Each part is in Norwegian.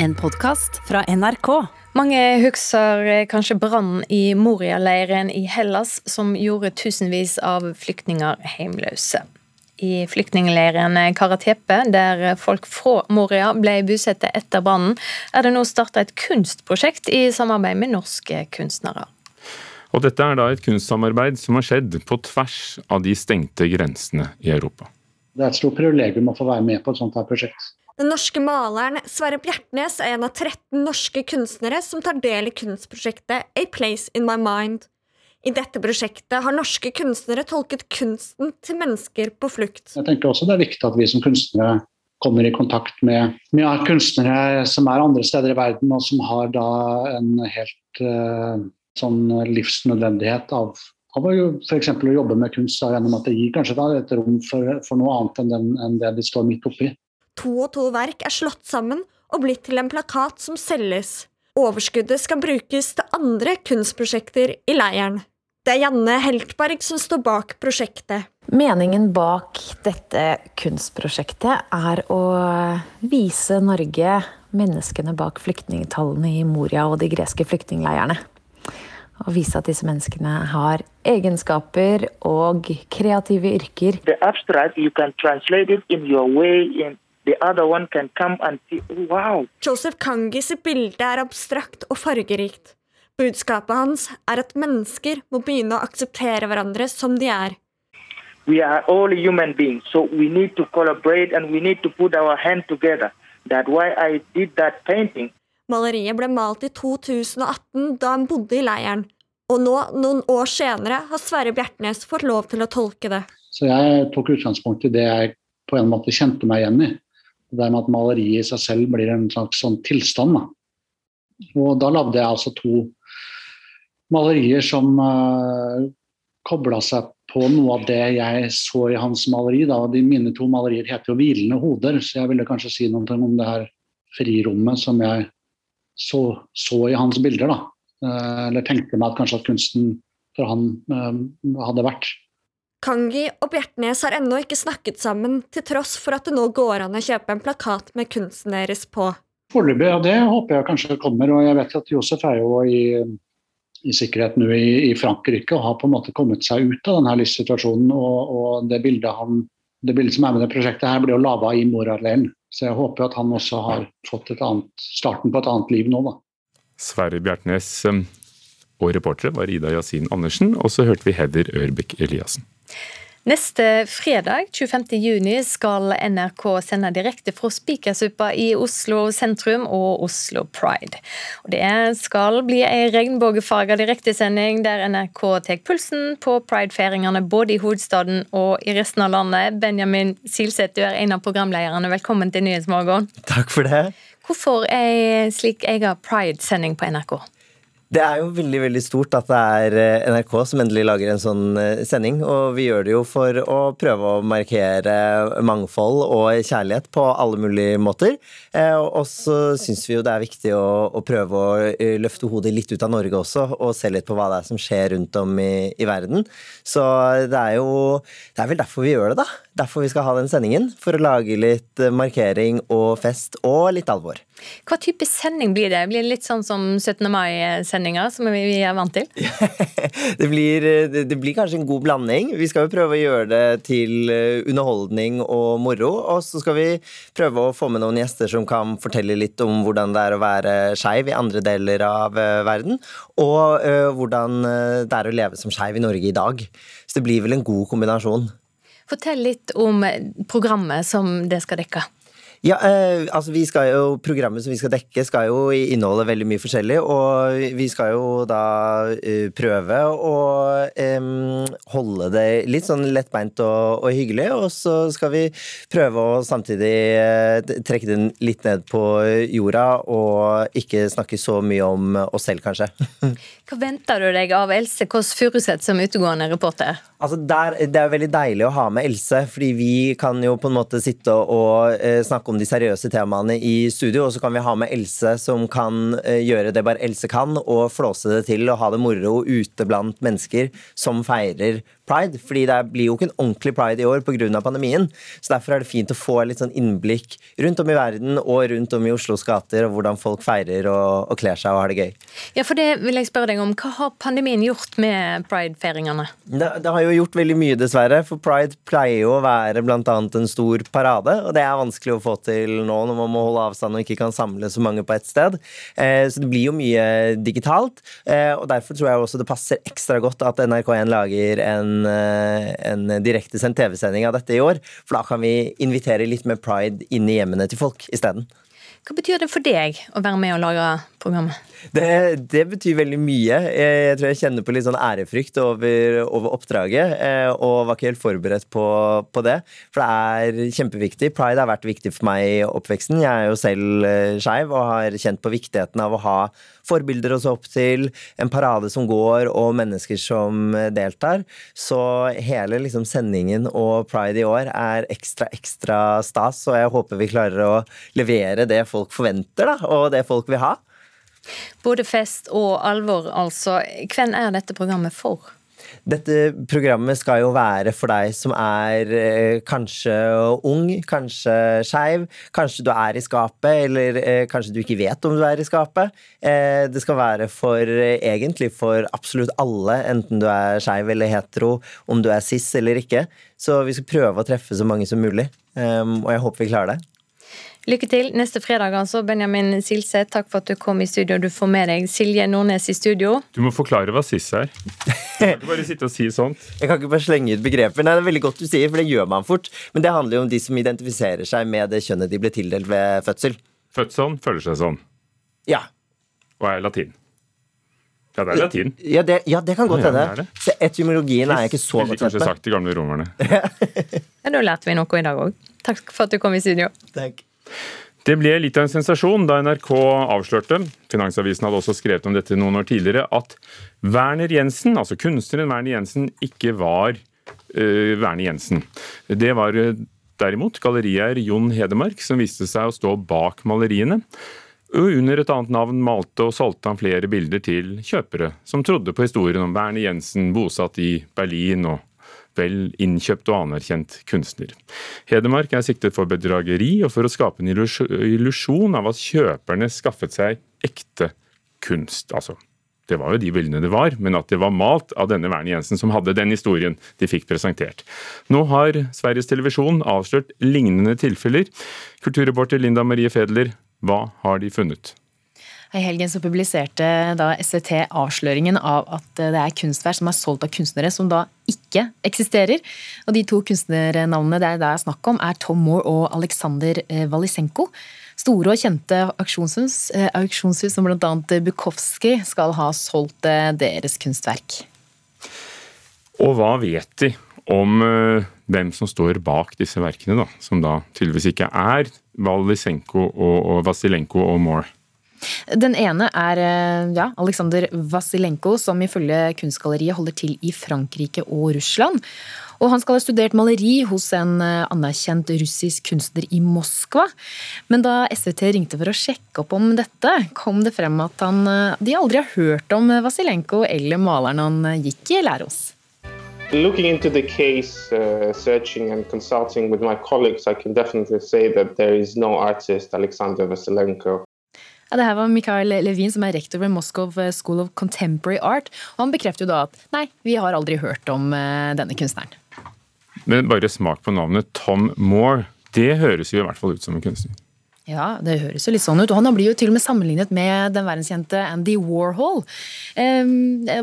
En podkast fra NRK. Mange husker kanskje brannen i Moria-leiren i Hellas, som gjorde tusenvis av flyktninger hjemløse. I flyktningleiren Karatepe, der folk fra Moria ble bosatt etter brannen, er det nå starta et kunstprosjekt i samarbeid med norske kunstnere. Og dette er da et kunstsamarbeid som har skjedd på tvers av de stengte grensene i Europa. Det er et stort privilegium å få være med på et sånt her prosjekt. Den norske maleren Sverre Bjertnæs er en av 13 norske kunstnere som tar del i kunstprosjektet A Place In My Mind. I dette prosjektet har norske kunstnere tolket kunsten til mennesker på flukt. Jeg tenker også det er viktig at vi som kunstnere kommer i kontakt med, med kunstnere som er andre steder i verden, og som har da en helt uh, sånn livsnødvendighet av, av f.eks. å jobbe med kunst, gjennom at det gir kanskje et rom for, for noe annet enn, den, enn det de står midt oppi. To og to verk er slått sammen og blitt til en plakat som selges. Overskuddet skal brukes til andre kunstprosjekter i leiren. Det er Janne Heltberg som står bak prosjektet. Meningen bak dette kunstprosjektet er å vise Norge menneskene bak flyktningtallene i Moria og de greske flyktningleirene. Og vise at disse menneskene har egenskaper og kreative yrker. The abstract, you can translate it in your way in The other one can come and see, wow. Joseph Kangis bilde er abstrakt og fargerikt. Budskapet hans er at mennesker må begynne å akseptere hverandre som de er. We are all human beings, so we need to collaborate and we need to put our hand together. That's why I did that painting. Maleriet ble malt i 2018, da han bodde i leiren. Og nå, noen år senere, har Sverre Bjertnæs fått lov til å tolke det. Så jeg tok utgangspunkt i det jeg på en måte kjente meg igjen i. Det med at maleriet i seg selv blir en slags sånn tilstand. Da. Og da lagde jeg altså to malerier som uh, eh, kobla seg på noe av det jeg så i hans maleri. Da. De mine to malerier heter jo 'Hvilende hoder', så jeg ville kanskje si noe om det her frirommet som jeg så, så i hans bilder. Da. Uh, eller tenkte meg at kanskje at kunsten for han uh, hadde vært. Kangi og Bjertnæs har ennå ikke snakket sammen, til tross for at det nå går an å kjøpe en plakat med kunsten deres på. Foreløpig, ja, det håper jeg kanskje kommer. Og jeg vet at Josef er jo i, i sikkerhet nå i, i, Frankrike og har på en måte kommet seg ut av denne livssituasjonen. Og, og det, bildet han, det, bildet som er med det prosjektet her, blir jo laga i Moria-leiren. Så jeg håper at han også har fått annet, starten på et annet liv nå, da. Sverre Bjertnæs um, og reportere var Ida Yasin Andersen, og så hørte vi Heder Ørbekk Eliassen. Neste fredag, 25.6, skal NRK sende direkte fra Spikersuppa i Oslo sentrum og Oslo Pride. Og det skal bli ei regnbuefarga direktesending der NRK tar pulsen på pridefeiringene både i hovedstaden og i resten av landet. Benjamin Silseth, du er en av programlederne. Velkommen til Nyhetsmorgen. Takk for det. Hvorfor ei slik egen pridesending på NRK? Det er jo veldig veldig stort at det er eh, NRK som endelig lager en sånn eh, sending. Og vi gjør det jo for å prøve å markere mangfold og kjærlighet på alle mulige måter. Eh, og så syns vi jo det er viktig å, å, prøve å løfte hodet litt ut av Norge også, og se litt på hva det er som skjer rundt om i, i verden. Så det er jo Det er vel derfor vi gjør det, da. Derfor vi skal ha den sendingen. For å lage litt markering og fest og litt alvor. Hva type sending blir det? Blir det litt sånn som 17. mai-sendinger, som vi er vant til? det, blir, det, blir, kanskje en god blanding. Vi skal jo prøve å gjøre det til eh, underholdning og moro. Og så skal vi prøve å få med noen gjester som kan fortelle litt om hvordan det er å være skeiv i andre deler av eh, verden. Og hvordan det er å leve som skeiv i Norge i dag. Så det blir vel en god kombinasjon. Fortell litt om programmet som det skal dekke. Ja, eh, altså vi skal jo, Programmet som vi skal dekke, skal jo inneholde veldig mye forskjellig. Og vi skal jo da uh, prøve å um, holde det litt sånn lettbeint og, og, hyggelig. Og så skal vi prøve å samtidig uh, trekke den litt ned på jorda og ikke snakke så mye om oss selv, kanskje. Hva venter du deg av Else Kåss Furuseth som utegående reporter? Altså der, Det er veldig deilig å ha med Else, fordi vi kan jo på en måte sitte og uh, snakke snakke om de seriøse temaene i studio, og så kan vi ha med Else som kan eh, gjøre det bare Else kan, og flåse det til og ha det moro ute blant mennesker som feirer pride. fordi det blir jo ikke en ordentlig pride i år pga. pandemien. Så derfor er det fint å få litt sånn innblikk rundt om i verden og rundt om i Oslos gater, og hvordan folk feirer og, og kler seg og har det gøy. Ja, for det vil jeg spørre deg om. Hva har pandemien gjort med pride-feiringene? Det, det, har jo gjort veldig mye, dessverre. For pride pleier jo å være bl.a. en stor parade, og det er vanskelig å få til nå når man må holde avstand og ikke kan samle så mange på ett sted. Eh, så det blir jo mye digitalt, eh, og derfor tror jeg også det passer ekstra godt at NRK1 lager en, eh, en direktesendt TV-sending av dette i år. For da kan vi invitere litt mer pride inn i hjemmene til folk isteden. Hva betyr det for deg å være med og lage programmet? Det, det, betyr veldig mye. Jeg tror jeg kjenner på litt sånn ærefrykt over, over oppdraget, eh, og var ikke helt forberedt på, på, det. For det er kjempeviktig. Pride har vært viktig for meg i oppveksten. Jeg er jo selv eh, skeiv og har kjent på viktigheten av å ha forbilder å se opp til, en parade som går og mennesker som deltar. Så hele liksom, sendingen og pride i år er ekstra, ekstra stas, og jeg håper vi klarer å levere det folk forventer, da, og det folk vil ha. Både fest og alvor, altså. Hvem er dette programmet for? Dette programmet skal jo være for deg som er eh, kanskje ung, kanskje skeiv, kanskje du er i skapet, eller eh, kanskje du ikke vet om du er i skapet. Eh, det skal være for egentlig for absolutt alle, enten du er skeiv eller hetero, om du er cis eller ikke. Så vi skal prøve å treffe så mange som mulig, um, og jeg håper vi klarer det. Lykke til neste fredag, altså. Benjamin Silseth, takk for at du kom i studio. Du får med deg Silje Nordnes i studio. Du må forklare hva SIS er. Du kan ikke bare sitte og si sånt. Jeg kan ikke bare slenge ut begreper. Nei, det er veldig godt du sier, for det gjør man fort. Men det handler jo om de som identifiserer seg med det kjønnet de ble tildelt ved fødsel. Født sånn, føler seg sånn. Ja. Og er latin. Ja, det er latin. Ja, det, ja, det kan godt hende. Ja, så etymologien er jeg ikke så godt kjent med. Kanskje sagt de gamle romerne. ja, Da lærte vi noe i dag òg. Takk for at du kom i studio. Takk. Det ble litt av en sensasjon da NRK avslørte, Finansavisen hadde også skrevet om dette noen år tidligere, at Werner Jensen, altså kunstneren Werner Jensen, ikke var uh, Werner Jensen. Det var uh, derimot gallerieier Jon Hedemark som viste seg å stå bak maleriene. Og under et annet navn malte og solgte han flere bilder til kjøpere som trodde på historien om Werner Jensen bosatt i Berlin og vel innkjøpt og anerkjent kunstner. Hedemark er siktet for bedrageri og for å skape en illusjon av at kjøperne skaffet seg ekte kunst. Altså, det var jo de bildene det var, men at det var malt av denne Werner Jensen som hadde den historien de fikk presentert. Nå har Sveriges Televisjon avslørt lignende tilfeller. Kulturreporter Linda Marie Fedler, hva har de funnet? I helgen så publiserte da SVT avsløringen av at det er kunstverk som er solgt av kunstnere som da ikke eksisterer. Og De to kunstnernavnene det er det er snakk om, er Tom Moore og Aleksander eh, Valisenko. Store og kjente auksjonshus, eh, auksjonshus som bl.a. Bukowski skal ha solgt eh, deres kunstverk. Og hva vet de om hvem som står bak disse verkene, da, som da tydeligvis ikke er Valisenko og Vasilenko og Moore? Den ene er eh, ja, Aleksandr Vasilenko, som ifølge Kunstgalleriet holder til i Frankrike og Russland. Og han skal ha studert maleri hos en eh, anerkjent russisk kunstner i Moskva. Men da SVT ringte for å sjekke opp om dette, kom det frem at han, eh, de aldri har hørt om Vasilenko eller maleren han gikk i lære hos. Looking into the case, uh, searching and consulting with my colleagues, I can definitely say that there is no artist, Alexander Vasilenko, ja, det her var Mikhail Levin, som er rektor ved Moscow School of Contemporary Art. og Han bekrefter jo da at nei, vi har aldri hørt om eh, denne kunstneren. Men bare smak på navnet Tom Moore. Det høres jo i hvert fall ut som en kunstner. Ja, det høres jo litt sånn ut. Og han blir jo til og med sammenlignet med den verdenskjente Andy Warhol.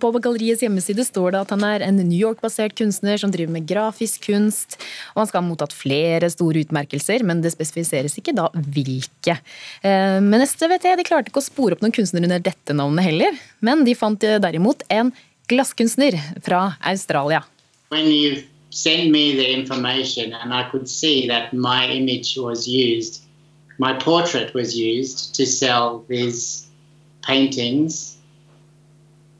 På galleriets hjemmeside står det at han er en New York-basert kunstner som driver med grafisk kunst. Og han skal ha mottatt flere store utmerkelser, men det spesifiseres ikke da hvilke. Men STVT de klarte ikke å spore opp noen kunstnere under dette navnet heller. Men de fant derimot en glasskunstner fra Australia. When you send me the information and I could see that my image was used my portrait was used to sell these paintings,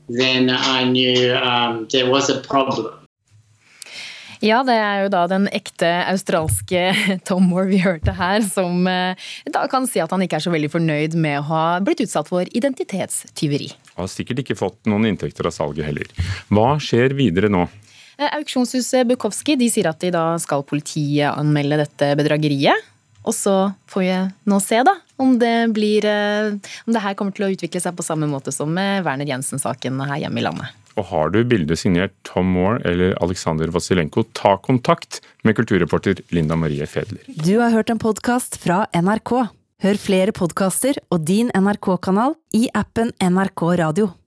then I knew um, there was a problem. Ja, det er jo da den ekte australske Tom Moore vi hørte her, som eh, da kan si at han ikke er så veldig fornøyd med å ha blitt utsatt for identitetstyveri. Han har sikkert ikke fått noen inntekter av salget heller. Hva skjer videre nå? Eh, Auksjonshuset Bukowski de sier at de da skal politiet anmelde dette bedrageriet. Og så får vi nå se da, om det, blir, eh, om det her kommer til å utvikle seg på samme måte som med Werner Jensen-saken her hjemme i landet. Og har du bildet signert Tom Moore eller Aleksandr Vasilenko, ta kontakt med kulturreporter Linda Marie Fedler. Du har hørt en podkast fra NRK. Hør flere podkaster og din NRK-kanal i appen NRK Radio.